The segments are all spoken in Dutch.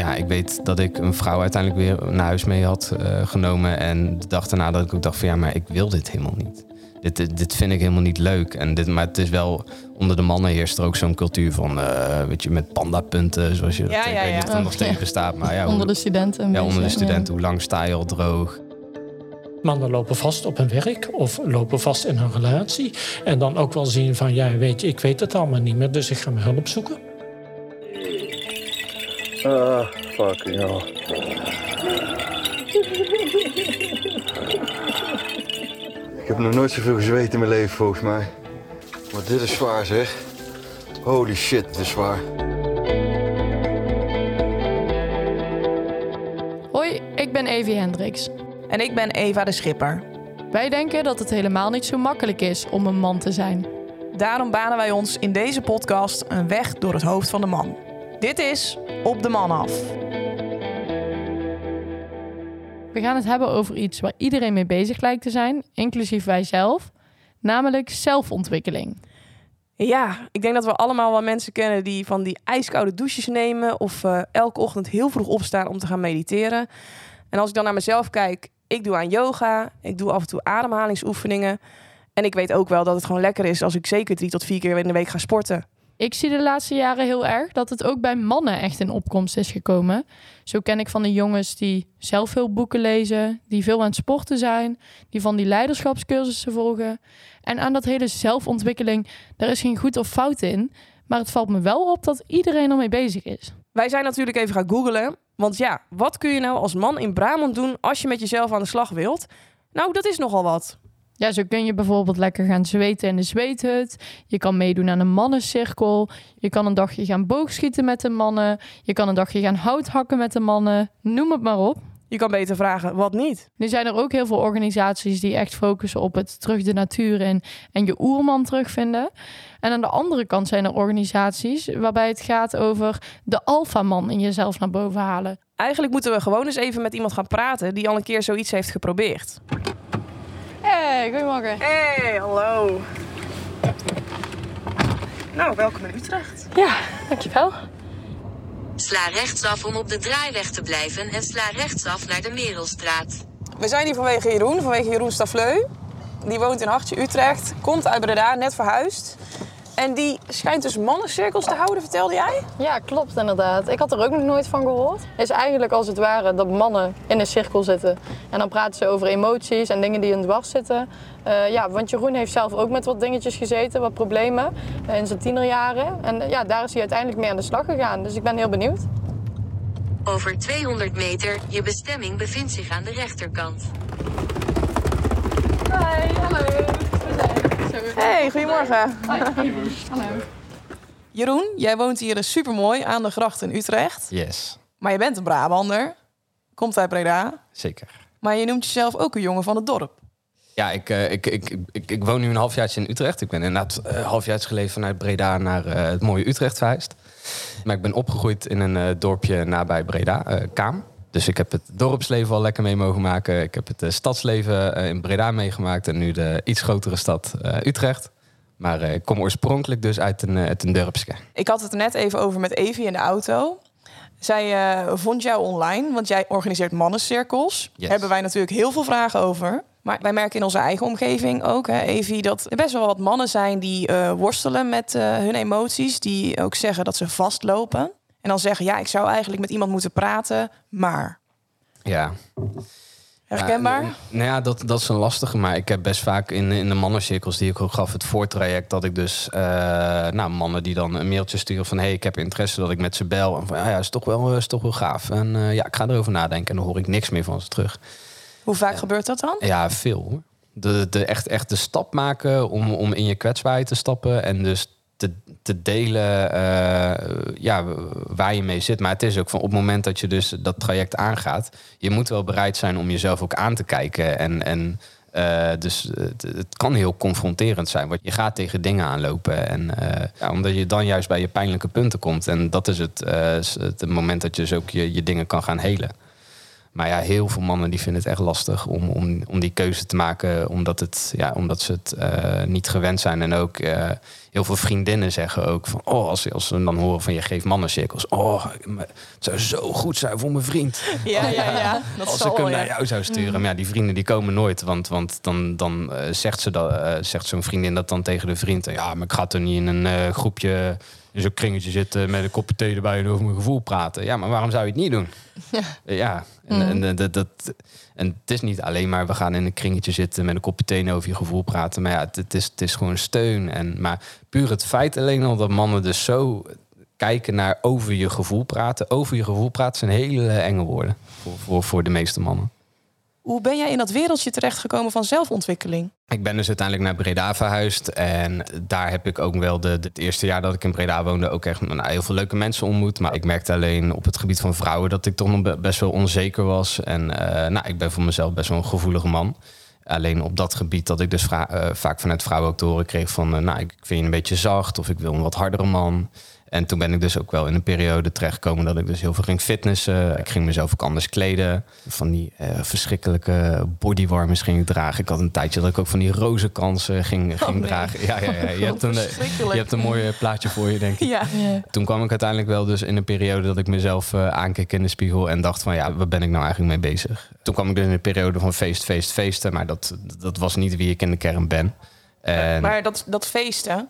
ja, ik weet dat ik een vrouw uiteindelijk weer naar huis mee had eh, genomen. En de dag daarna dat ik ook dacht van ja, maar ik wil dit helemaal niet. Dit, dit vind ik helemaal niet leuk. En dit, maar het is wel, onder de mannen heerst er ook zo'n cultuur van, eh, weet je, met pandapunten, zoals je, Ja, dat, ik ja, weet ja. niet of dat Oh, nog steeds bestaat. Maar ja, onder hoe- de studenten. ja, onder de studenten, hoe lang sta je al droog? Mannen lopen vast op hun werk of lopen vast in hun relatie. En dan ook wel zien van, ja, weet je, ik weet het allemaal niet meer, dus ik ga mijn hulp zoeken. Ah, fucking hell. Ik heb nog nooit zoveel gezweet in mijn leven, volgens mij. Maar dit is zwaar, zeg. Holy shit, dit is zwaar. Hoi, ik ben Evie Hendricks. En ik ben Eva de Schipper. Wij denken dat het helemaal niet zo makkelijk is om een man te zijn. Daarom banen wij ons in deze podcast een weg door het hoofd van de man. Dit is Op de Man af. We gaan het hebben over iets waar iedereen mee bezig lijkt te zijn, inclusief wij zelf, namelijk zelfontwikkeling. Ja, ik denk dat we allemaal wel mensen kennen die van die ijskoude douches nemen of eh, elke ochtend heel vroeg opstaan om te gaan mediteren. En als ik dan naar mezelf kijk, ik doe aan yoga, ik doe af en toe ademhalingsoefeningen. En ik weet ook wel dat het gewoon lekker is als ik zeker drie tot vier keer in de week ga sporten. Ik zie de laatste jaren heel erg dat het ook bij mannen echt in opkomst is gekomen. Zo ken ik van de jongens die zelf veel boeken lezen, die veel aan het sporten zijn, die van die leiderschapscursussen volgen. En aan dat hele zelfontwikkeling, daar is geen goed of fout in. Maar het valt me wel op dat iedereen ermee bezig is. Wij zijn natuurlijk even gaan googlen. Want ja, wat kun je nou als man in Brabant doen als je met jezelf aan de slag wilt? Nou, dat is nogal wat. Ja, zo kun je bijvoorbeeld lekker gaan zweten in de zweethut. Je kan meedoen aan een mannencirkel. Je kan een dagje gaan boogschieten met de mannen. Je kan een dagje gaan hout hakken met de mannen. Noem het maar op. Je kan beter vragen, wat niet? Nu zijn er ook heel veel organisaties die echt focussen op het terug de natuur in en je oerman terugvinden. En aan de andere kant zijn er organisaties waarbij het gaat over de alfaman in jezelf naar boven halen. Eigenlijk moeten we gewoon eens even met iemand gaan praten die al een keer zoiets heeft geprobeerd. Hey, goedemorgen. Hey, hallo. Nou, welkom in Utrecht. Ja, dankjewel. Sla rechtsaf om op de draaiweg te blijven en sla rechtsaf naar de Merelstraat. We zijn hier vanwege Jeroen, vanwege Jeroen Stafleu. Die woont in Hartje, Utrecht. Komt uit Breda, net verhuisd. En die schijnt dus mannencirkels te houden, vertelde jij? Ja, klopt inderdaad. Ik had er ook nog nooit van gehoord. Het is eigenlijk als het ware dat mannen in een cirkel zitten. En dan praten ze over emoties en dingen die in dwars zitten. Eh, ja, want Jeroen heeft zelf ook met wat dingetjes gezeten, wat problemen eh, in zijn tienerjaren. En eh, ja, daar is hij uiteindelijk mee aan de slag gegaan. Dus ik ben heel benieuwd. Over 200 meter, je bestemming bevindt zich aan de rechterkant. Hi, hallo. Hey, goedemorgen. Hallo. Jeroen, jij woont hier supermooi aan de gracht in Utrecht. Yes, Maar je bent een Brabander. Komt uit Breda. zeker. Maar je noemt jezelf ook een jongen van het dorp. Ja, ik, eh, ik, ik, ik, ik woon nu een halfjaartje in Utrecht. Ik ben inderdaad een halfjaartje geleden vanuit Breda naar eh, het mooie Utrecht verhuisd. Maar ik ben opgegroeid in een eh, dorpje nabij Breda, eh, Kaam. Dus ik heb het dorpsleven al lekker mee mogen maken. Ik heb het eh, stadsleven eh, in Breda meegemaakt. En nu de iets grotere stad eh, Utrecht. Maar ik kom oorspronkelijk dus uit een, uit een. Ik had het er net even over met Evie in de auto. Zij vond jou online, want jij organiseert mannencirkels. Yes. Daar hebben wij natuurlijk heel veel vragen over. Maar wij merken in onze eigen omgeving ook, hè, Evie, dat er best wel wat mannen zijn die worstelen met hun emoties. Die ook zeggen dat ze vastlopen. En dan zeggen, ja, ik zou eigenlijk met iemand moeten praten, maar. Ja, Herkenbaar? Ja, nou ja, dat, dat is een lastige. Maar ik heb best vaak in, in de mannencirkels die ik ook gaf, het voortraject, dat ik dus, eh, nou, mannen die dan een mailtje sturen van, hey, ik heb interesse dat ik met ze bel. En van, ja, ja, is toch wel, is toch wel gaaf. En eh, ja, ik ga erover nadenken. En dan hoor ik niks meer van ze terug. Hoe vaak gebeurt dat dan? Ja, veel. hoor. De, de, echt, echt de stap maken om, om in je kwetsbaarheid te stappen. En dus te, te delen eh, ja, waar je mee zit. Maar het is ook van op het moment dat je dus dat traject aangaat... je moet wel bereid zijn om jezelf ook aan te kijken. En, en eh, dus het, kan heel confronterend zijn. Want je gaat tegen dingen aanlopen. En eh, ja, omdat je dan juist bij je pijnlijke punten komt. En dat is het, het moment dat je dus ook je, je dingen kan gaan helen. Maar ja, heel veel mannen die vinden het echt lastig om, om, om die keuze te maken. Omdat, het, ja, omdat ze het eh, niet gewend zijn. En ook eh, heel veel vriendinnen zeggen ook van... Oh, als, als ze dan horen van je geeft mannencirkels. Oh, het zou zo goed zijn voor mijn vriend. Ja, ja, ja. Dat als zal ik hem naar jou zou sturen. Maar ja, die vrienden die komen nooit. Want, want dan, dan eh, zegt, ze dat, zegt zo'n vriendin dat dan tegen de vriend. Ja, maar ik ga toch niet in een groepje... In zo'n kringetje zitten met een kopje thee erbij en over mijn gevoel praten. Ja, maar waarom zou je het niet doen? Ja, en, Mhm. en, eh, dat, dat, en het is niet alleen maar we gaan in een kringetje zitten met een kopje thee en over je gevoel praten. Maar ja, het, het is, het is gewoon steun. En, maar puur het feit alleen al dat mannen dus zo kijken naar over je gevoel praten. Over je gevoel praten zijn hele enge woorden voor, voor, voor de meeste mannen. Hoe ben jij in dat wereldje terechtgekomen van zelfontwikkeling? Ik ben dus uiteindelijk naar Breda verhuisd. En daar heb ik ook wel de, het eerste jaar dat ik in Breda woonde... ook echt nou, heel veel leuke mensen ontmoet. Maar ik merkte alleen op het gebied van vrouwen... dat ik toch nog be- best wel onzeker was. En eh, nou, ik ben voor mezelf best wel een gevoelige man. Alleen op dat gebied dat ik dus eh, vaak vanuit vrouwen ook te horen kreeg van... eh, nou, ik vind je een beetje zacht of ik wil een wat hardere man. En toen ben ik dus ook wel in een periode terechtgekomen... dat ik dus heel veel ging fitnessen. Ik ging mezelf ook anders kleden. Van die eh, verschrikkelijke bodywarmers ging ik dragen. Ik had een tijdje dat ik ook van die rozenkansen ging, ging nee. dragen. Ja, ja, ja. Je, hebt een, eh, je hebt een mooi eh, plaatje voor je, denk ik. Ja. Ja. Toen kwam ik uiteindelijk wel dus in een periode dat ik mezelf eh, aankeek in de spiegel en dacht van ja, waar ben ik nou eigenlijk mee bezig? Toen kwam ik dus in een periode van feest, feest, feesten, maar dat, dat was niet wie ik in de kern ben. En Maar dat, dat feesten,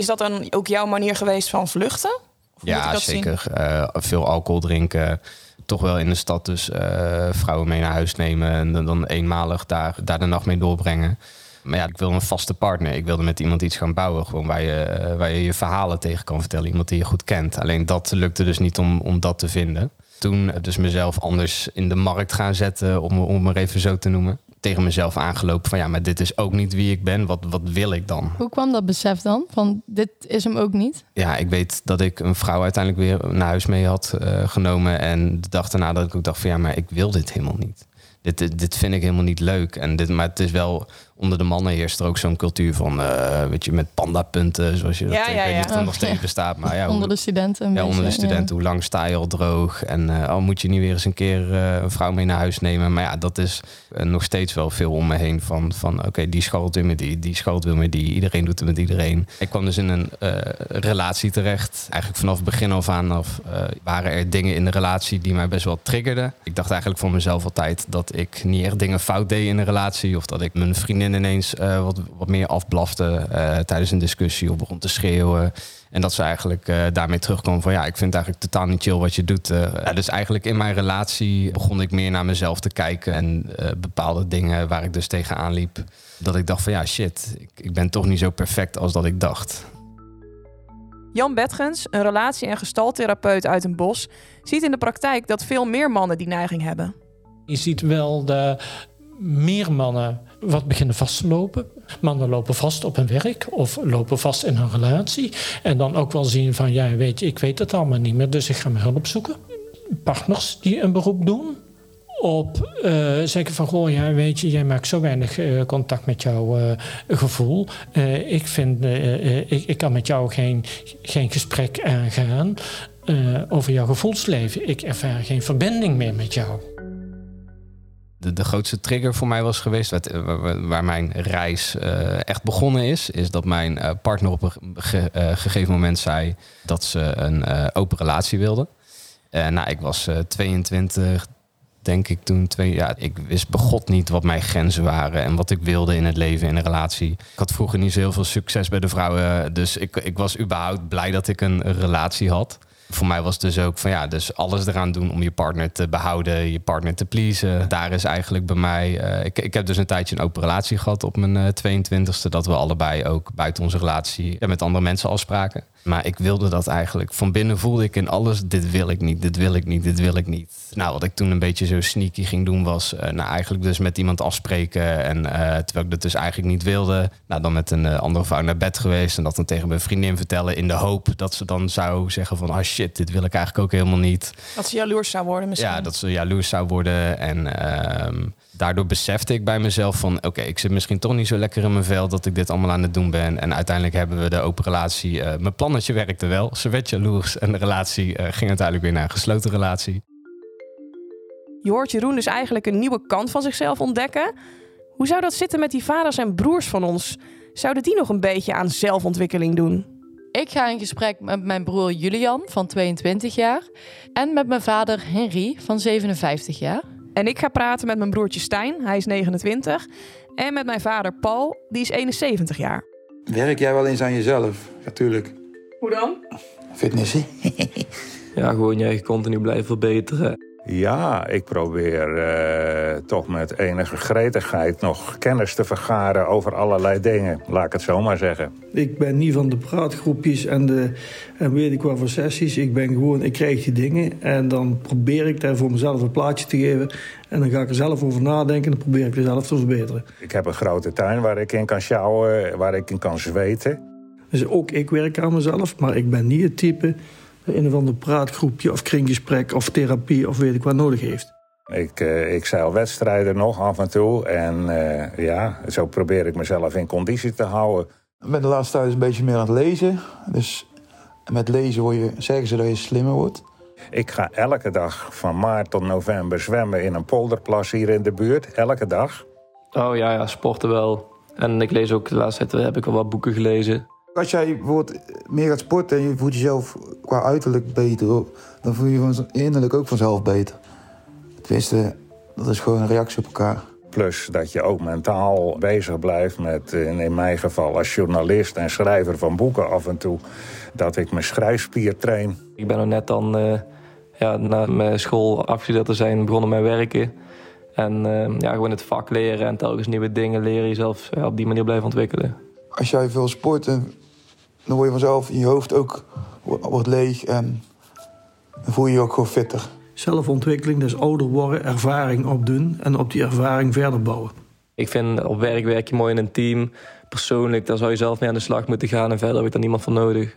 is dat dan ook jouw manier geweest van vluchten? Of moet ik ja, zeker. Eh, veel alcohol drinken. Toch wel in de stad dus eh, vrouwen mee naar huis nemen en dan, dan eenmalig daar, daar de nacht mee doorbrengen. Maar ja, ik wilde een vaste partner. Ik wilde met iemand iets gaan bouwen. Gewoon waar je, eh, waar je je verhalen tegen kan vertellen. Iemand die je goed kent. Alleen dat lukte dus niet om, om dat te vinden. Toen dus mezelf anders in de markt gaan zetten, om, om maar even zo te noemen. Tegen mezelf aangelopen van ja, maar dit is ook niet wie ik ben. Wat, wat wil ik dan? Hoe kwam dat besef dan? Van dit is hem ook niet? Ja, ik weet dat ik een vrouw uiteindelijk weer naar huis mee had eh, genomen. En de dag daarna dat ik ook dacht van ja, maar ik wil dit helemaal niet. Dit, dit, dit vind ik helemaal niet leuk. En dit, maar het is wel, onder de mannen heerst er ook zo'n cultuur van, eh, weet je, met pandapunten. Zoals je dat, Ja, ik ja, weet ja. niet of het nog Oh, steeds bestaat. Maar ja, onder de studenten ja, onder de studenten, hoe lang sta je al droog? En eh, oh, moet je niet weer eens een keer eh, een vrouw mee naar huis nemen? Maar ja, dat is nog steeds wel veel om me heen. Van, van oké, die scharrelt weer met die, die scharrelt weer met die. Iedereen doet het met iedereen. Ik kwam dus in een relatie terecht. Eigenlijk vanaf het begin af aan af waren er dingen in de relatie die mij best wel triggerden. Ik dacht eigenlijk voor mezelf altijd dat ik niet echt dingen fout deed in een relatie. Of dat ik mijn vriendin ineens eh, wat, wat meer afblafte eh, tijdens een discussie of begon te schreeuwen. En dat ze eigenlijk eh, daarmee terugkwam van ja, ik vind het eigenlijk totaal niet chill wat je doet. eh. Ja, dus eigenlijk in mijn relatie begon ik meer naar mezelf te kijken en eh, bepaalde dingen waar ik dus tegenaan liep. Dat ik dacht van ja, shit, ik, ik ben toch niet zo perfect als dat ik dacht. Jan Betgens, een relatie- en gestaltherapeut uit een bos, ziet in de praktijk dat veel meer mannen die neiging hebben. Je ziet wel de meer mannen wat beginnen vast te lopen. Mannen lopen vast op hun werk of lopen vast in hun relatie. En dan ook wel zien van, ja, weet je, ik weet het allemaal niet meer, dus ik ga mijn hulp zoeken. Partners die een beroep doen op eh, zeggen van, goh, ja, weet je, jij maakt zo weinig eh, contact met jouw eh, gevoel. Ik vind, ik, ik kan met jou geen, geen gesprek aangaan over jouw gevoelsleven. Ik ervaar geen verbinding meer met jou. De, de grootste trigger voor mij was geweest, eh, waar, mijn reis eh, echt begonnen is, is dat mijn eh, partner op een ge- gegeven moment zei dat ze een open relatie wilde. Nou, ik was eh, 22, denk ik toen. Twee, ja, ik wist begot niet wat mijn grenzen waren en wat ik wilde in het leven, in een relatie. Ik had vroeger niet zo heel veel succes bij de vrouwen, dus ik, ik was überhaupt blij dat ik een relatie had. Voor mij was het dus ook van ja, dus alles eraan doen om je partner te behouden, je partner te pleasen. Daar is eigenlijk bij mij. eh, ik, ik heb dus een tijdje een open relatie gehad op mijn eh, 22e. Dat we allebei ook buiten onze relatie met andere mensen afspraken. Maar ik wilde dat eigenlijk. Van binnen voelde ik in alles: dit wil ik niet, dit wil ik niet, dit wil ik niet. Nou, wat ik toen een beetje zo sneaky ging doen, was eh, nou, eigenlijk dus met iemand afspreken. En eh, terwijl ik dat dus eigenlijk niet wilde, nou, dan met een eh, andere vrouw naar bed geweest. En dat dan tegen mijn vriendin vertellen in de hoop dat ze dan zou zeggen: van ah shit, dit wil ik eigenlijk ook helemaal niet. Dat ze jaloers zou worden misschien. Ja, dat ze jaloers zou worden. En ehm, daardoor besefte ik bij mezelf van... oké, ik zit misschien toch niet zo lekker in mijn vel... dat ik dit allemaal aan het doen ben. En uiteindelijk hebben we de open relatie... eh, mijn plannetje werkte wel. Ze werd jaloers en de relatie eh, ging uiteindelijk weer naar een gesloten relatie. Je hoort Jeroen dus eigenlijk een nieuwe kant van zichzelf ontdekken. Hoe zou dat zitten met die vaders en broers van ons? Zouden die nog een beetje aan zelfontwikkeling doen? Ik ga in gesprek met mijn broer Julian van 22 jaar en met mijn vader Henry van 57 jaar. En ik ga praten met mijn broertje Stijn, hij is 29. En met mijn vader Paul, die is 71 jaar. Werk jij wel eens aan jezelf? Natuurlijk. Hoe dan? Fitnessie. Ja, gewoon je eigen continu blijven verbeteren. Ja, ik probeer eh, toch met enige gretigheid nog kennis te vergaren over allerlei dingen. Laat ik het zo maar zeggen. Ik ben niet van de praatgroepjes en de en weet ik wat voor sessies. Ik ben gewoon, ik krijg die dingen en dan probeer ik daar voor mezelf een plaatje te geven. En dan ga ik er zelf over nadenken en dan probeer ik er zelf te verbeteren. Ik heb een grote tuin waar ik in kan sjouwen, waar ik in kan zweten. Dus ook ik werk aan mezelf, maar ik ben niet het type een of ander praatgroepje of kringgesprek of therapie of weet ik wat nodig heeft. Ik, uh, ik zeil wedstrijden nog af en toe. En uh, ja, zo probeer ik mezelf in conditie te houden. Ik ben de laatste tijd een beetje meer aan het lezen. Dus met lezen word je, zeggen ze dat je slimmer wordt. Ik ga elke dag van maart tot november zwemmen in een polderplas hier in de buurt. Elke dag. Oh ja, ja sporten wel. En ik lees ook de laatste tijd heb ik wel wat boeken gelezen. Als jij bijvoorbeeld meer gaat sporten en je voelt jezelf qua uiterlijk beter, dan voel je je innerlijk ook vanzelf beter. Tenminste, dat is gewoon een reactie op elkaar. Plus dat je ook mentaal bezig blijft met, in mijn geval als journalist en schrijver van boeken af en toe, dat ik mijn schrijfspier train. Ik ben er net dan, uh, ja, na mijn school afgestudeerd te zijn, begonnen met werken. En uh, ja, gewoon het vak leren en telkens nieuwe dingen leren, jezelf ja, op die manier blijven ontwikkelen. Als jij veel sport, dan word je vanzelf in je hoofd ook wordt leeg en dan voel je je ook gewoon fitter. Zelfontwikkeling, dus ouder worden, ervaring opdoen en op die ervaring verder bouwen. Ik vind op werk werk je mooi in een team. Persoonlijk, daar zou je zelf mee aan de slag moeten gaan en verder heb ik daar niemand voor nodig.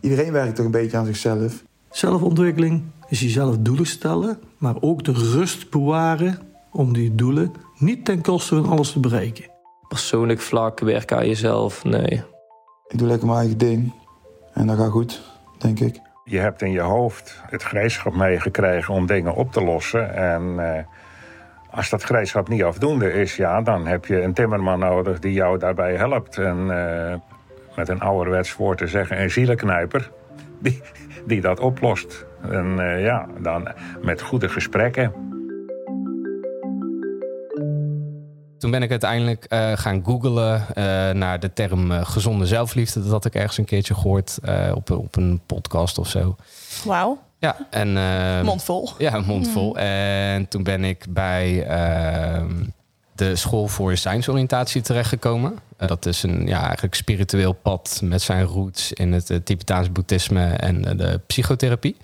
Iedereen werkt toch een beetje aan zichzelf. Zelfontwikkeling is jezelf doelen stellen, maar ook de rust bewaren om die doelen niet ten koste van alles te bereiken. Persoonlijk vlak, werken aan jezelf, nee. Ik doe lekker mijn eigen ding en dat gaat goed, denk ik. Je hebt in je hoofd het gereedschap meegekregen om dingen op te lossen. En uh, als dat gereedschap niet afdoende is, ja, dan heb je een timmerman nodig die jou daarbij helpt. En uh, met een ouderwets woord te zeggen, een zielenknijper, die, die dat oplost. En uh, ja, dan met goede gesprekken. Toen ben ik uiteindelijk uh, gaan googlen uh, naar de term uh, gezonde zelfliefde. Dat had ik ergens een keertje gehoord op, op een podcast of zo. Wauw. Ja, en... mondvol. Ja, mondvol. Mm. En toen ben ik bij ehm, de school voor zijnsoriëntatie terechtgekomen. dat is een ja, eigenlijk spiritueel pad met zijn roots in het Tibetaans boeddhisme en de psychotherapie.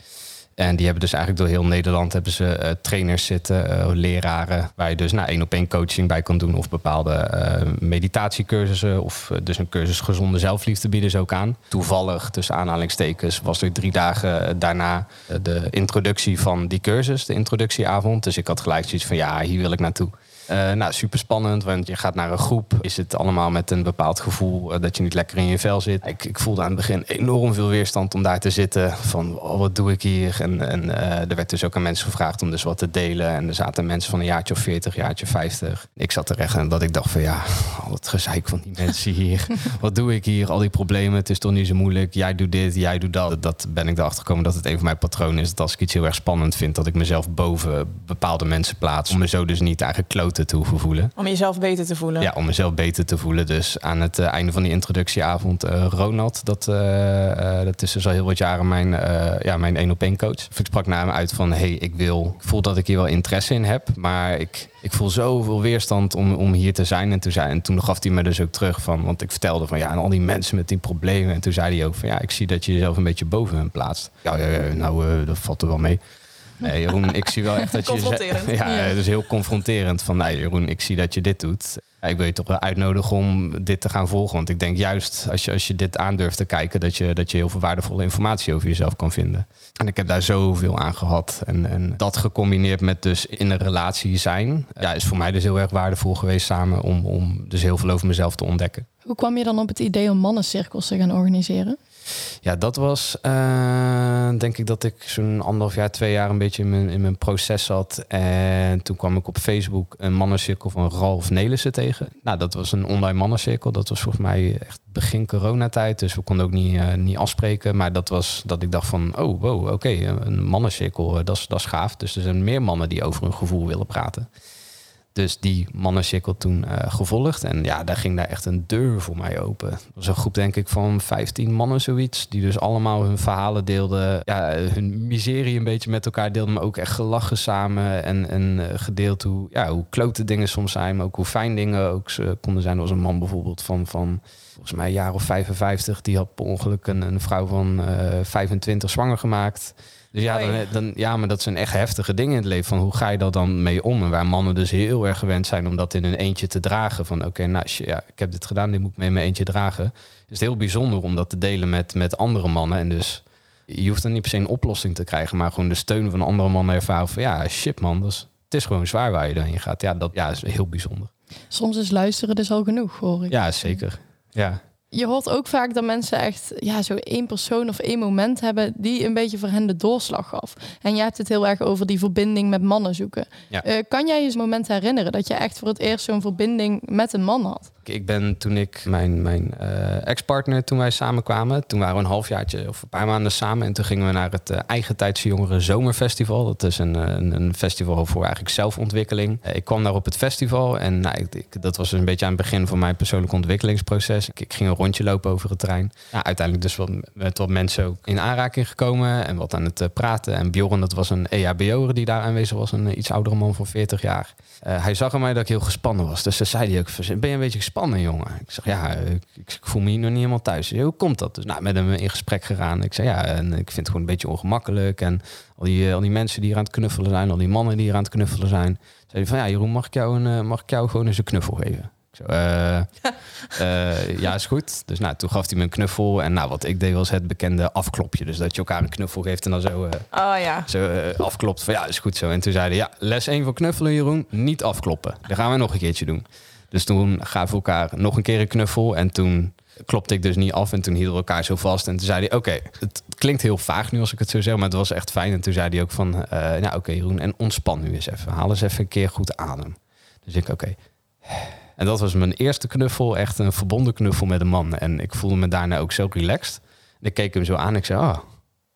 En die hebben dus eigenlijk door heel Nederland hebben ze uh, trainers zitten, uh, leraren, waar je dus nou, één op één coaching bij kan doen of bepaalde uh, meditatiecursussen of dus een cursus gezonde zelfliefde bieden ze ook aan. Toevallig, tussen aanhalingstekens, was er drie dagen daarna de introductie van die cursus, de introductieavond. Dus ik had gelijk zoiets van ja, hier wil ik naartoe. Uh, nou, super spannend, want je gaat naar een groep. Is het allemaal met een bepaald gevoel uh, dat je niet lekker in je vel zit. Ik, ik, voelde aan het begin enorm veel weerstand om daar te zitten. Van, oh, wat doe ik hier? En, en uh, er werd dus ook aan mensen gevraagd om dus wat te delen. En er zaten mensen van een jaartje of 40, jaartje 50. Ik zat er echt en dat ik dacht van ja, al het gezeik van die mensen hier. wat doe ik hier? Al die problemen, het is toch niet zo moeilijk. Jij doet dit, jij doet dat. Dat ben ik erachter gekomen dat het een van mijn patronen is. Dat als ik iets heel erg spannend vind, dat ik mezelf boven bepaalde mensen plaats. Om me zo dus niet eigenlijk kloten te hoeven voelen. Om jezelf beter te voelen. Ja, om mezelf beter te voelen. Dus aan het uh, einde van die introductieavond, uh, Ronald, dat, uh, dat is dus al heel wat jaren mijn, ja, mijn één op één coach. Ik sprak naar hem uit van, hey, ik wil, ik voel dat ik hier wel interesse in heb, maar ik, ik voel zoveel weerstand om, om hier te zijn en te zijn. En toen gaf hij me dus ook terug van, want ik vertelde van ja, en al die mensen met die problemen. En toen zei hij ook van ja, ik zie dat je jezelf een beetje boven hen plaatst. Ja, ja, ja nou, dat valt er wel mee. Nee, Jeroen, ik zie wel echt dat je... Confronterend. Ja, het is heel confronterend. Van, nee, Jeroen, ik zie dat je dit doet. Ja, ik wil je toch wel uitnodigen om dit te gaan volgen. Want ik denk juist als je, als je dit aandurft te kijken... Dat je, dat je heel veel waardevolle informatie over jezelf kan vinden. En ik heb daar zoveel aan gehad. En, en dat gecombineerd met dus in een relatie zijn... Ja, is voor mij dus heel erg waardevol geweest samen... om, om dus heel veel over mezelf te ontdekken. Hoe kwam je dan op het idee om mannencirkels te gaan organiseren? Ja, dat was eh, denk ik dat ik zo'n anderhalf jaar, twee jaar een beetje in mijn, in mijn proces zat. En toen kwam ik op Facebook een mannencirkel van Ralf Nelissen tegen. Nou, dat was een online mannencirkel. Dat was volgens mij echt begin coronatijd. Dus we konden ook niet, eh, niet afspreken. Maar dat was dat ik dacht van, oh wow, oké, een mannencirkel, eh, dat is dat is gaaf. Dus er zijn meer mannen die over hun gevoel willen praten. Dus die mannencirkel toen eh, gevolgd. En ja, daar ging daar echt een deur voor mij open. Dat was een groep, denk ik, van 15 mannen zoiets. Die dus allemaal hun verhalen deelden. Ja, hun miserie een beetje met elkaar deelden. Maar ook echt gelachen samen. En, en eh, gedeeld hoe, ja, hoe klote dingen soms zijn. Maar ook hoe fijn dingen ook ze konden zijn. Er was een man bijvoorbeeld van... van volgens mij een jaar of 55. Die had per ongeluk een, een vrouw van eh 25 zwanger gemaakt. Dus ja, dan, dan, ja, maar dat zijn echt heftige dingen in het leven. Van hoe ga je dat dan mee om? En waar mannen dus heel erg gewend zijn om dat in een eentje te dragen. Van oké, nou ja, ik heb dit gedaan, dit moet ik mee in mijn eentje dragen. Dus het is heel bijzonder om dat te delen met, met andere mannen. En dus je hoeft dan niet per se een oplossing te krijgen, maar gewoon de steun van andere mannen ervaren van ja, shit man, dat is, het is gewoon zwaar waar je dan in gaat. Ja, dat ja, is heel bijzonder. Soms is luisteren dus al genoeg, hoor ik. Ja, zeker. Ja. Je hoort ook vaak dat mensen echt ja, zo één persoon of één moment hebben die een beetje voor hen de doorslag gaf. En je hebt het heel erg over die verbinding met mannen zoeken. Ja. Eh, kan jij je eens een moment herinneren dat je echt voor het eerst zo'n verbinding met een man had? Ik ben toen ik mijn, mijn eh, ex-partner, toen wij samenkwamen, toen waren we een halfjaartje of een paar maanden samen. En toen gingen we naar het uh, Eigen Tijdse Jongeren Zomerfestival. Dat is een, een, een festival voor eigenlijk zelfontwikkeling. Ik kwam daar op het festival en nou, ik, ik, dat was een beetje aan het begin van mijn persoonlijk ontwikkelingsproces. Ik, ik ging rondje lopen over het terrein. Ja, uiteindelijk dus wat, met wat mensen ook in aanraking gekomen en wat aan het praten. En Bjorn, dat was een EHBO'er die daar aanwezig was, een iets oudere man van 40 jaar. hij zag aan mij dat ik heel gespannen was. Dus dan zei hij ook, ben je een beetje gespannen, jongen? Ik zeg, ja, ik, ik, voel me hier nog niet helemaal thuis. Hoe komt dat? Dus nou, met hem in gesprek gegaan. Ik zei, ja, en ik vind het gewoon een beetje ongemakkelijk. En al die, al die mensen die hier aan het knuffelen zijn, al die mannen die hier aan het knuffelen zijn. Zei van, ja, Jeroen, mag ik jou, een, mag ik jou gewoon eens een knuffel geven? Zo, uh, uh, ja, is goed. Dus nou, toen gaf hij me een knuffel. En nou, wat ik deed was het bekende afklopje. Dus dat je elkaar een knuffel geeft en dan zo, uh, oh, ja. zo afklopt. Van ja, is goed zo. En toen zeiden ja, les 1 van knuffelen, Jeroen, niet afkloppen. Dat gaan we nog een keertje doen. Dus toen gaven we elkaar nog een keer een knuffel. En toen klopte ik dus niet af. En toen hielden we elkaar zo vast. En toen zei hij, oké, het klinkt heel vaag nu als ik het zo zeg. Maar het was echt fijn. En toen zei hij ook van, nou oké okay, Jeroen, en ontspan nu eens even. Haal eens even een keer goed adem. Dus ik, oké. Okay. En dat was mijn eerste knuffel. Echt een verbonden knuffel met een man. En ik voelde me daarna ook zo relaxed. En ik keek hem zo aan en ik zei, oh,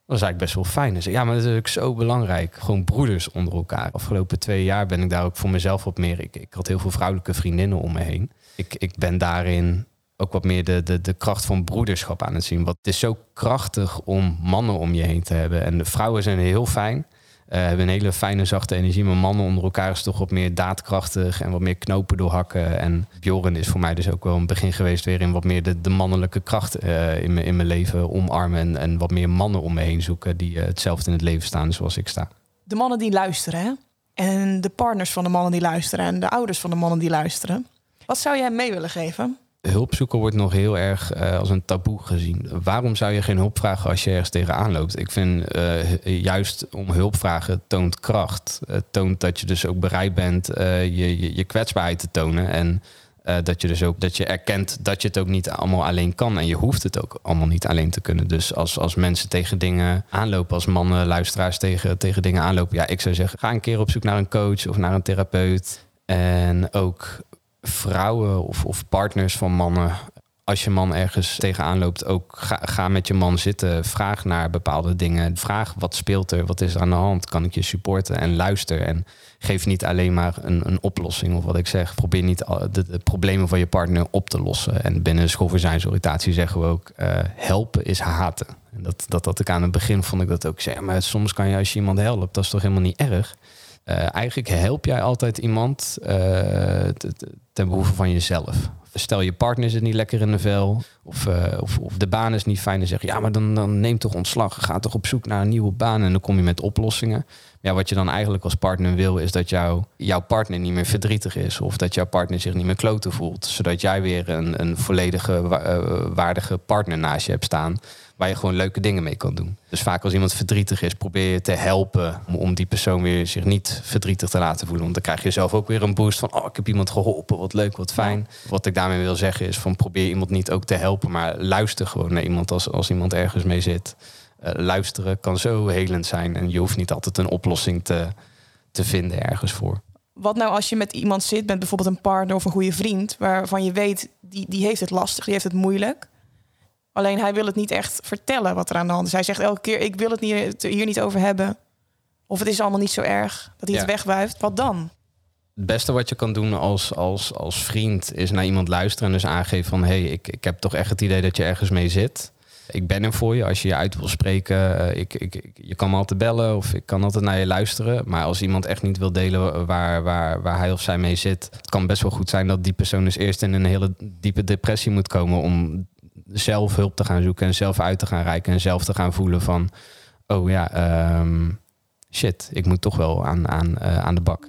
dat is eigenlijk best wel fijn. En zei, ja, maar dat is ook zo belangrijk. Gewoon broeders onder elkaar. Afgelopen twee jaar ben ik daar ook voor mezelf wat meer. Ik, ik had heel veel vrouwelijke vriendinnen om me heen. Ik, ik ben daarin ook wat meer de, de, de kracht van broederschap aan het zien. Want het is zo krachtig om mannen om je heen te hebben. En de vrouwen zijn heel fijn. Uh, hebben een hele fijne, zachte energie. Maar mannen onder elkaar is toch wat meer daadkrachtig en wat meer knopen doorhakken. En Bjorn is voor mij dus ook wel een begin geweest weer in wat meer de, de mannelijke kracht uh, in, in mijn leven omarmen. En, en wat meer mannen om me heen zoeken die uh, hetzelfde in het leven staan zoals ik sta. De mannen die luisteren, hè? En de partners van de mannen die luisteren en de ouders van de mannen die luisteren. Wat zou jij mee willen geven? Hulpzoeken wordt nog heel erg uh, als een taboe gezien. Waarom zou je geen hulp vragen als je ergens tegenaan loopt? Ik vind uh, juist om hulp vragen toont kracht. Het toont dat je dus ook bereid bent uh, je, je, je, kwetsbaarheid te tonen. En dat je dus ook dat je erkent dat je het ook niet allemaal alleen kan. En je hoeft het ook allemaal niet alleen te kunnen. Dus als, als mensen tegen dingen aanlopen, als mannen, luisteraars tegen, tegen dingen aanlopen. Ja, ik zou zeggen, ga een keer op zoek naar een coach of naar een therapeut. En ook vrouwen of, of partners van mannen. Als je man ergens tegenaan loopt, ook ga, ga, met je man zitten. Vraag naar bepaalde dingen. Vraag wat speelt er, wat is er aan de hand? Kan ik je supporten? En luister. En geef niet alleen maar een, een oplossing of wat ik zeg. Probeer niet de, problemen van je partner op te lossen. En binnen schoolverzijnsoriëntatie zeggen we ook: uh, helpen is haten. En dat, dat, dat ik aan het begin vond ik dat ook zeg. Maar soms kan je als je iemand helpt, dat is toch helemaal niet erg. Uh, eigenlijk help jij altijd iemand uh, ten behoeve van jezelf. Stel je partner zit niet lekker in de vel, of, uh, of, of, de baan is niet fijn, en zeg je ja, maar dan, dan neem toch ontslag. Ga toch op zoek naar een nieuwe baan en dan kom je met oplossingen. Ja, wat je dan eigenlijk als partner wil, is dat jou, jouw partner niet meer verdrietig is, of dat jouw partner zich niet meer kloten voelt, zodat jij weer een, een volledige waardige partner naast je hebt staan waar je gewoon leuke dingen mee kan doen. Dus vaak als iemand verdrietig is, probeer je te helpen om, om die persoon weer zich niet verdrietig te laten voelen. Want dan krijg je zelf ook weer een boost van, oh, ik heb iemand geholpen, wat leuk, wat fijn. Wat ik daarmee wil zeggen is van, probeer iemand niet ook te helpen, maar luister gewoon naar iemand als, als iemand ergens mee zit. Eh, luisteren kan zo helend zijn en je hoeft niet altijd een oplossing te, te vinden ergens voor. Wat nou als je met iemand zit, met bijvoorbeeld een partner of een goede vriend, waarvan je weet, die, die heeft het lastig, die heeft het moeilijk. Alleen hij wil het niet echt vertellen wat er aan de hand is. Hij zegt elke keer, ik wil het niet, hier niet over hebben. Of het is allemaal niet zo erg, dat hij het Ja. wegwuift. Wat dan? Het beste wat je kan doen als, als, als vriend is naar iemand luisteren en dus aangeven van hé, hey, ik, ik heb toch echt het idee dat je ergens mee zit. Ik ben er voor je als je je uit wil spreken. eh, ik, ik, ik- je kan me altijd bellen of ik kan altijd naar je luisteren. Maar als iemand echt niet wil delen waar, waar, waar hij of zij mee zit, het kan best wel goed zijn dat die persoon dus eerst in een hele diepe depressie moet komen om zelf hulp te gaan zoeken en zelf uit te gaan reiken en zelf te gaan voelen van oh ja, ehm, shit, ik moet toch wel aan, aan, eh, aan de bak.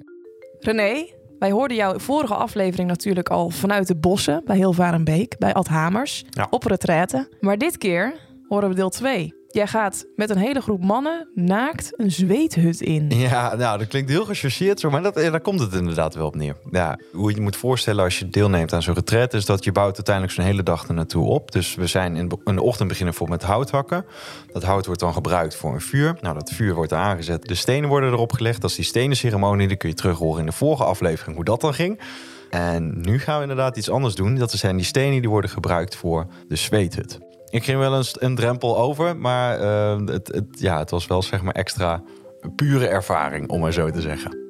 René, wij hoorden jouw vorige aflevering natuurlijk al vanuit de bossen bij Hilvarenbeek, bij Ad Hamers, op retraite. Maar dit keer horen we deel 2. Jij gaat met een hele groep mannen naakt een zweethut in. Ja, nou, dat klinkt heel gechargeerd maar dat, ja, daar komt het inderdaad wel op neer. Ja, hoe je je moet voorstellen als je deelneemt aan zo'n retret... is dat je bouwt uiteindelijk zo'n hele dag er naartoe op. Dus we zijn in, de ochtend beginnen voor met hout hakken. Dat hout wordt dan gebruikt voor een vuur. Nou, dat vuur wordt aangezet. De stenen worden erop gelegd. Dat is die stenenceremonie. Die kun je terug horen in de vorige aflevering hoe dat dan ging. En nu gaan we inderdaad iets anders doen. Dat zijn die stenen die worden gebruikt voor de zweethut. Ik ging wel eens een drempel over, maar eh, het, het, ja, het was wel zeg maar extra pure ervaring, om maar zo te zeggen.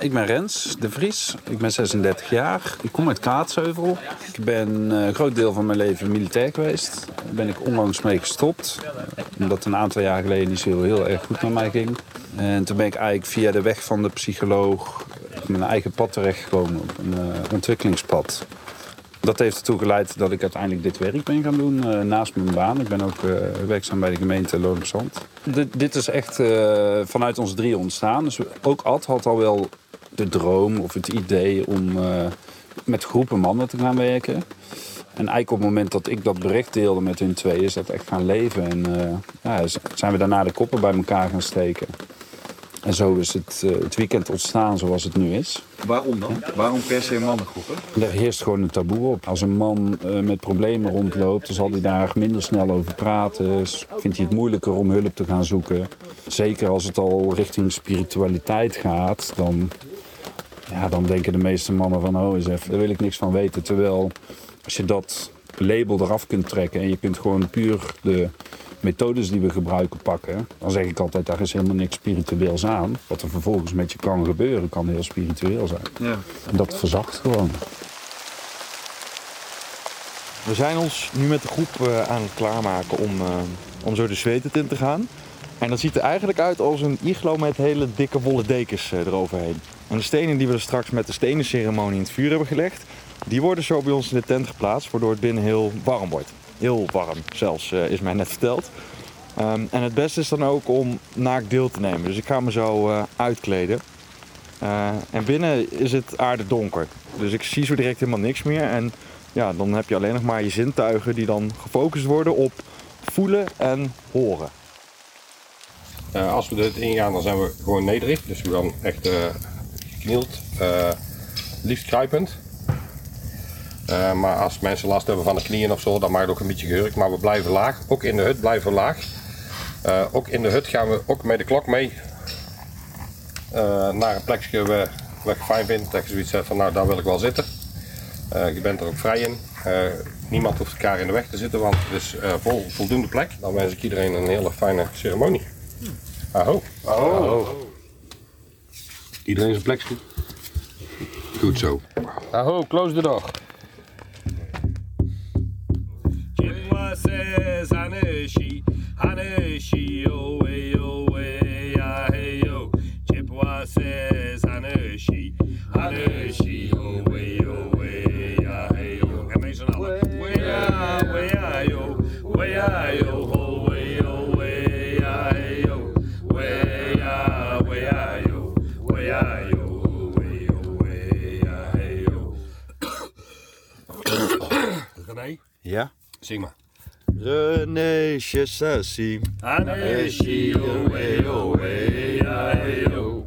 Ik ben Rens de Vries. Ik ben 36 jaar. Ik kom uit Kaatsheuvel. Ik ben eh, een groot deel van mijn leven militair geweest. Daar ben ik onlangs mee gestopt. eh, Omdat een aantal jaar geleden niet zo heel, erg goed met mij ging. En toen ben ik eigenlijk via de weg van de psycholoog op mijn eigen pad terechtgekomen. Op een eh, ontwikkelingspad. Dat heeft ertoe geleid dat ik uiteindelijk dit werk ben gaan doen eh, naast mijn baan. Ik ben ook eh, werkzaam bij de gemeente Loon op Zand. Dit, is echt eh, vanuit ons drie ontstaan. Dus ook Ad had al wel de droom of het idee om eh, met groepen mannen te gaan werken. En eigenlijk op het moment dat ik dat bericht deelde met hun twee, is dat echt gaan leven. En eh, ja, zijn we daarna de koppen bij elkaar gaan steken. En zo is het, eh, het weekend ontstaan zoals het nu is. Waarom dan? Waarom per se mannengroepen? Er heerst gewoon een taboe op. Als een man met problemen rondloopt, dan zal hij daar minder snel over praten. Vindt hij het moeilijker om hulp te gaan zoeken. Zeker als het al richting spiritualiteit gaat, dan, ja, dan denken de meeste mannen van... oh, eens even, daar wil ik niks van weten. Terwijl als je dat label eraf kunt trekken en je kunt gewoon puur de methodes die we gebruiken pakken... dan zeg ik altijd, daar is helemaal niks spiritueels aan. Wat er vervolgens met je kan gebeuren, kan heel spiritueel zijn. Ja. En dat verzacht gewoon. We zijn ons nu met de groep eh, aan het klaarmaken om, eh, om zo de zweet in te gaan. En dat ziet er eigenlijk uit als een iglo met hele dikke wollen dekens eh, eroverheen. En de stenen die we er straks met de stenenceremonie in het vuur hebben gelegd, die worden zo bij ons in de tent geplaatst, waardoor het binnen heel warm wordt. Heel warm zelfs, eh, is mij net verteld. Ehm, en het beste is dan ook om naakt deel te nemen. Dus ik ga me zo eh, uitkleden. En binnen is het aardedonker. Dus ik zie zo direct helemaal niks meer. En ja, dan heb je alleen nog maar je zintuigen die dan gefocust worden op voelen en horen. Eh, als we dit ingaan, dan zijn we gewoon nederig. Dus we gaan echt eh geknield, eh, liefst kruipend. Maar als mensen last hebben van de knieën of zo, dan mag het ook een beetje gehurkt. Maar we blijven laag. Ook in de hut blijven we laag. Ook in de hut gaan we ook met de klok mee naar een plekje waar wat je fijn vindt. Dat je zoiets zegt van nou, daar wil ik wel zitten. Je bent er ook vrij in. Niemand hoeft elkaar in de weg te zitten, want het is vol, voldoende plek. Dan wens ik iedereen een hele fijne ceremonie. Aho. Aho. Iedereen zijn plekje. Goed zo. Aho, close the door. René Chessassi. Aneshi, oh, hey, oh, hey, ja, hey, oh.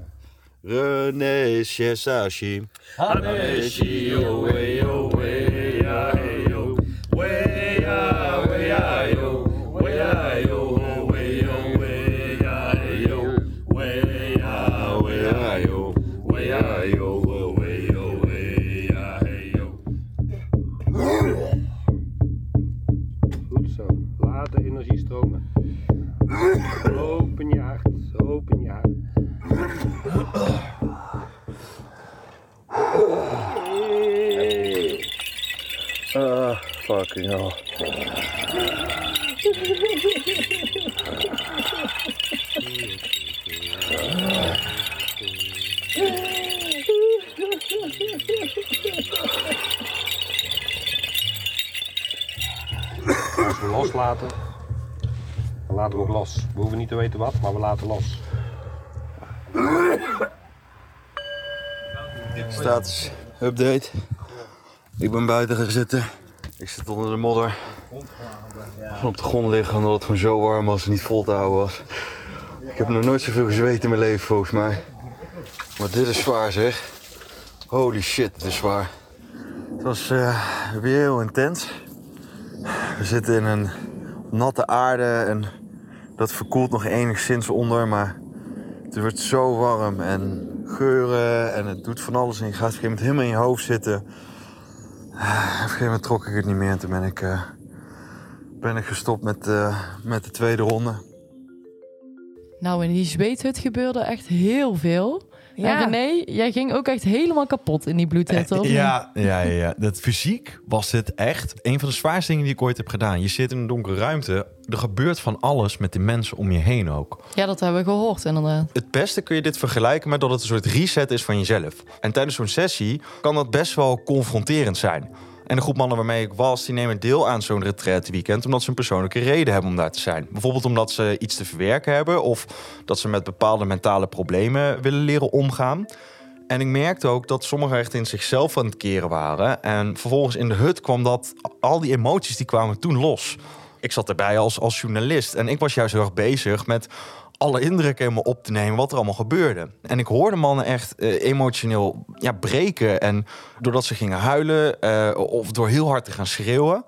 René Chessassi. Laat de energie stromen. Open je hart. Open je hart. Ah, fucking hell. loslaten, dan laten we ook los. We hoeven niet te weten wat, maar we laten los. Status update. Ik ben buiten gaan zitten. Ik zit onder de modder. Op de grond liggen omdat het gewoon zo warm was en niet vol te houden was. Ik heb nog nooit zoveel gezweet in mijn leven volgens mij. Maar dit is zwaar zeg. Holy shit, dit is zwaar. Het was eh, weer heel intens. We zitten in een natte aarde en dat verkoelt nog enigszins onder, maar het wordt zo warm en geuren en het doet van alles en je gaat op een gegeven moment helemaal in je hoofd zitten. Op een gegeven moment trok ik het niet meer en toen ben ik, eh, ben ik gestopt met, eh, met de tweede ronde. Nou, in die zweethut gebeurde echt heel veel. Ja. Ja. En René, jij ging ook echt helemaal kapot in die bloedhut, of niet? Ja, ja, ja, ja. Dat fysiek was dit echt een van de zwaarste dingen die ik ooit heb gedaan. Je zit in een donkere ruimte. Er gebeurt van alles met de mensen om je heen ook. Ja, dat hebben we gehoord, inderdaad. Het beste kun je dit vergelijken met dat het een soort reset is van jezelf. En tijdens zo'n sessie kan dat best wel confronterend zijn. En de groep mannen waarmee ik was, die nemen deel aan zo'n retraite weekend... omdat ze een persoonlijke reden hebben om daar te zijn. Bijvoorbeeld omdat ze iets te verwerken hebben... of dat ze met bepaalde mentale problemen willen leren omgaan. En ik merkte ook dat sommigen echt in zichzelf aan het keren waren. En vervolgens in de hut kwam dat... al die emoties die kwamen toen los. Ik zat erbij als, als journalist en ik was juist heel erg bezig met alle indrukken helemaal op te nemen wat er allemaal gebeurde. En ik hoorde mannen echt eh, emotioneel ja, breken. En doordat ze gingen huilen eh, of door heel hard te gaan schreeuwen.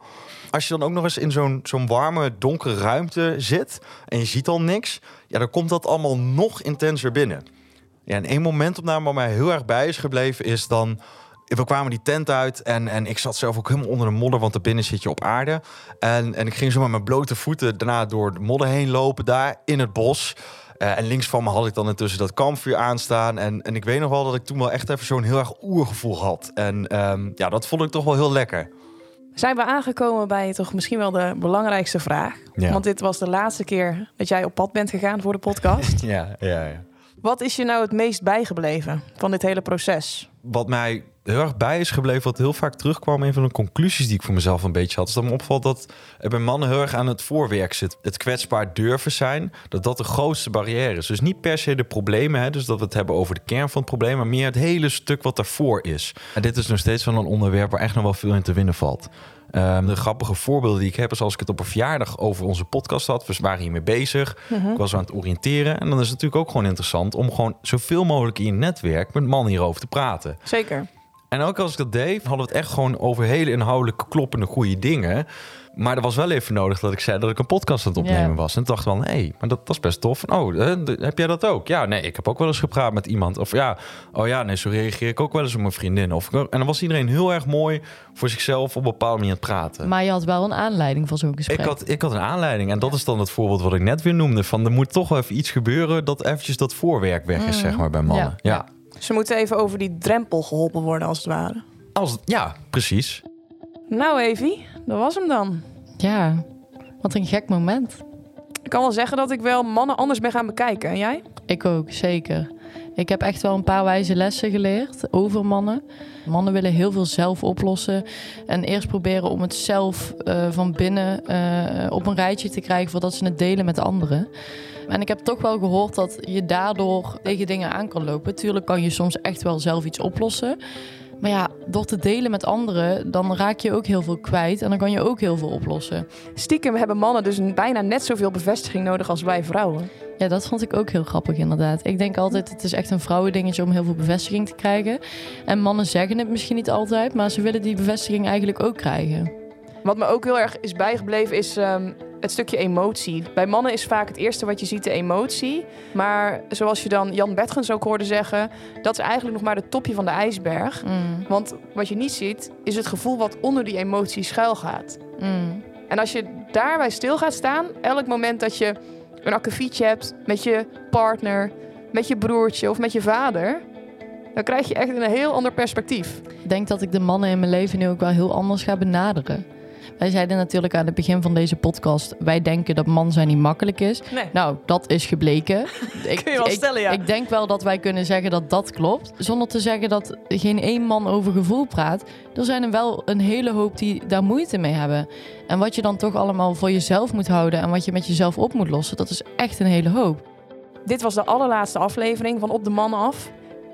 Als je dan ook nog eens in zo'n zo'n warme, donkere ruimte zit en je ziet al niks, ja, dan komt dat allemaal nog intenser binnen. Ja, en één momentopname waar mij heel erg bij is gebleven is dan... We kwamen die tent uit en, en ik zat zelf ook helemaal onder de modder, want daarbinnen zit je op aarde. En, en ik ging zo met mijn blote voeten daarna door de modder heen lopen, daar in het bos. Eh, en links van me had ik dan intussen dat kampvuur aanstaan. En, en ik weet nog wel dat ik toen wel echt even zo'n heel erg oergevoel had. En ehm, ja, dat vond ik toch wel heel lekker. Zijn we aangekomen bij toch misschien wel de belangrijkste vraag? Ja. Want dit was de laatste keer dat jij op pad bent gegaan voor de podcast. Ja, ja, ja. Wat is je nou het meest bijgebleven van dit hele proces? Wat mij heel erg bij is gebleven, wat heel vaak terugkwam, een van de conclusies die ik voor mezelf een beetje had, is dat me opvalt dat er bij mannen heel erg aan het voorwerk zit. Het kwetsbaar durven zijn, dat dat de grootste barrière is. Dus niet per se de problemen, hè, dus dat we het hebben over de kern van het probleem, maar meer het hele stuk wat daarvoor is. En dit is nog steeds wel een onderwerp waar echt nog wel veel in te winnen valt. Ehm, de grappige voorbeelden die ik heb is als ik het op een verjaardag over onze podcast had. We waren hiermee bezig. Mhm. Ik was aan het oriënteren. En dan is het natuurlijk ook gewoon interessant om gewoon zoveel mogelijk in je netwerk met mannen hierover te praten. Zeker. En ook als ik dat deed, hadden we het echt gewoon over hele inhoudelijke, kloppende, goede dingen. Maar er was wel even nodig dat ik zei dat ik een podcast aan het opnemen was. En dacht wel, nee, maar dat, dat is best tof. Oh, eh, heb jij dat ook? Ja, nee, ik heb ook wel eens gepraat met iemand. Of ja, oh ja, nee, zo reageer ik ook wel eens op mijn vriendin. Of, en dan was iedereen heel erg mooi voor zichzelf op een bepaalde manier aan het praten. Maar je had wel een aanleiding voor zo'n gesprek. Ik had, ik had een aanleiding. En dat is dan het voorbeeld wat ik net weer noemde. Van er moet toch wel even iets gebeuren dat eventjes dat voorwerk weg is, Mhm. zeg maar, bij mannen. Ja. Ja, Ze moeten even over die drempel geholpen worden, als het ware. Als, ja precies. Nou, Evie, dat was hem dan. Ja, wat een gek moment. Ik kan wel zeggen dat ik wel mannen anders ben gaan bekijken. En jij? Ik ook, zeker. Ik heb echt wel een paar wijze lessen geleerd over mannen. Mannen willen heel veel zelf oplossen. En eerst proberen om het zelf eh, van binnen eh, op een rijtje te krijgen voordat ze het delen met anderen. En ik heb toch wel gehoord dat je daardoor tegen dingen aan kan lopen. Tuurlijk kan je soms echt wel zelf iets oplossen. Maar ja, door te delen met anderen, dan raak je ook heel veel kwijt. En dan kan je ook heel veel oplossen. Stiekem hebben mannen dus bijna net zoveel bevestiging nodig als wij vrouwen. Ja, dat vond ik ook heel grappig inderdaad. Ik denk altijd, het is echt een vrouwendingetje om heel veel bevestiging te krijgen. En mannen zeggen het misschien niet altijd, maar ze willen die bevestiging eigenlijk ook krijgen. Wat me ook heel erg is bijgebleven is ehm, het stukje emotie. Bij mannen is vaak het eerste wat je ziet de emotie. Maar zoals je dan Jan Betgens ook hoorde zeggen... dat is eigenlijk nog maar het topje van de ijsberg. Mm. Want wat je niet ziet, is het gevoel wat onder die emotie schuil gaat. Mm. En als je daarbij stil gaat staan, elk moment dat je een akkefietje hebt met je partner, met je broertje of met je vader, dan krijg je echt een heel ander perspectief. Ik denk dat ik de mannen in mijn leven nu ook wel heel anders ga benaderen. Wij zeiden natuurlijk aan het begin van deze podcast... wij denken dat man zijn niet makkelijk is. Nee. Nou, dat is gebleken. ik, Kun je wel ik- stellen, ja. Ik denk wel dat wij kunnen zeggen dat dat klopt. Zonder te zeggen dat geen één man over gevoel praat. Er zijn er wel een hele hoop die daar moeite mee hebben. En wat je dan toch allemaal voor jezelf moet houden... en wat je met jezelf op moet lossen, dat is echt een hele hoop. Dit was de allerlaatste aflevering van Op de Man Af.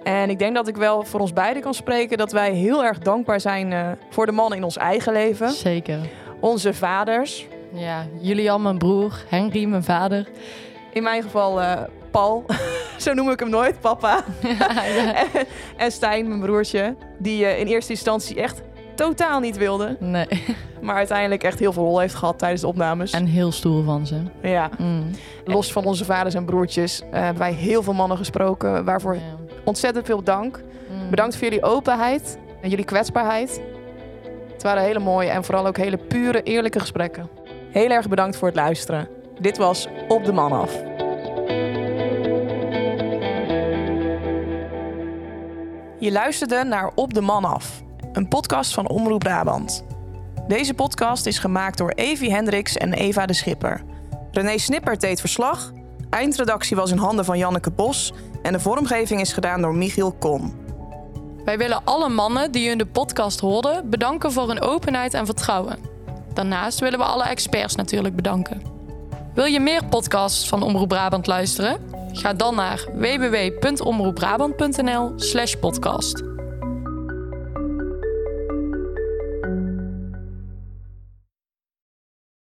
En ik denk dat ik wel voor ons beiden kan spreken dat wij heel erg dankbaar zijn eh, voor de mannen in ons eigen leven. Zeker. Onze vaders. Ja, Julian, mijn broer, Henry, mijn vader. In mijn geval eh, Paul, zo noem ik hem nooit, papa. en, en Stijn, mijn broertje, die eh, in eerste instantie echt totaal niet wilde. Nee. Maar uiteindelijk echt heel veel rol heeft gehad tijdens de opnames. En heel stoer van ze. Ja. Mm. Los van onze vaders en broertjes hebben wij heel veel mannen gesproken. Waarvoor ontzettend veel dank. Mm. Bedankt voor jullie openheid en jullie kwetsbaarheid. Het waren hele mooie en vooral ook hele pure, eerlijke gesprekken. Heel erg bedankt voor het luisteren. Dit was Op de Man Af. Je luisterde naar Op de Man Af, een podcast van Omroep Brabant. Deze podcast is gemaakt door Evi Hendricks en Eva de Schipper. René Snippert deed verslag. Eindredactie was in handen van Janneke Bos. En de vormgeving is gedaan door Michiel Kon. Wij willen alle mannen die in de podcast hoorden bedanken voor hun openheid en vertrouwen. Daarnaast willen we alle experts natuurlijk bedanken. Wil je meer podcasts van Omroep Brabant luisteren? Ga dan naar www.omroepbrabant.nl/podcast.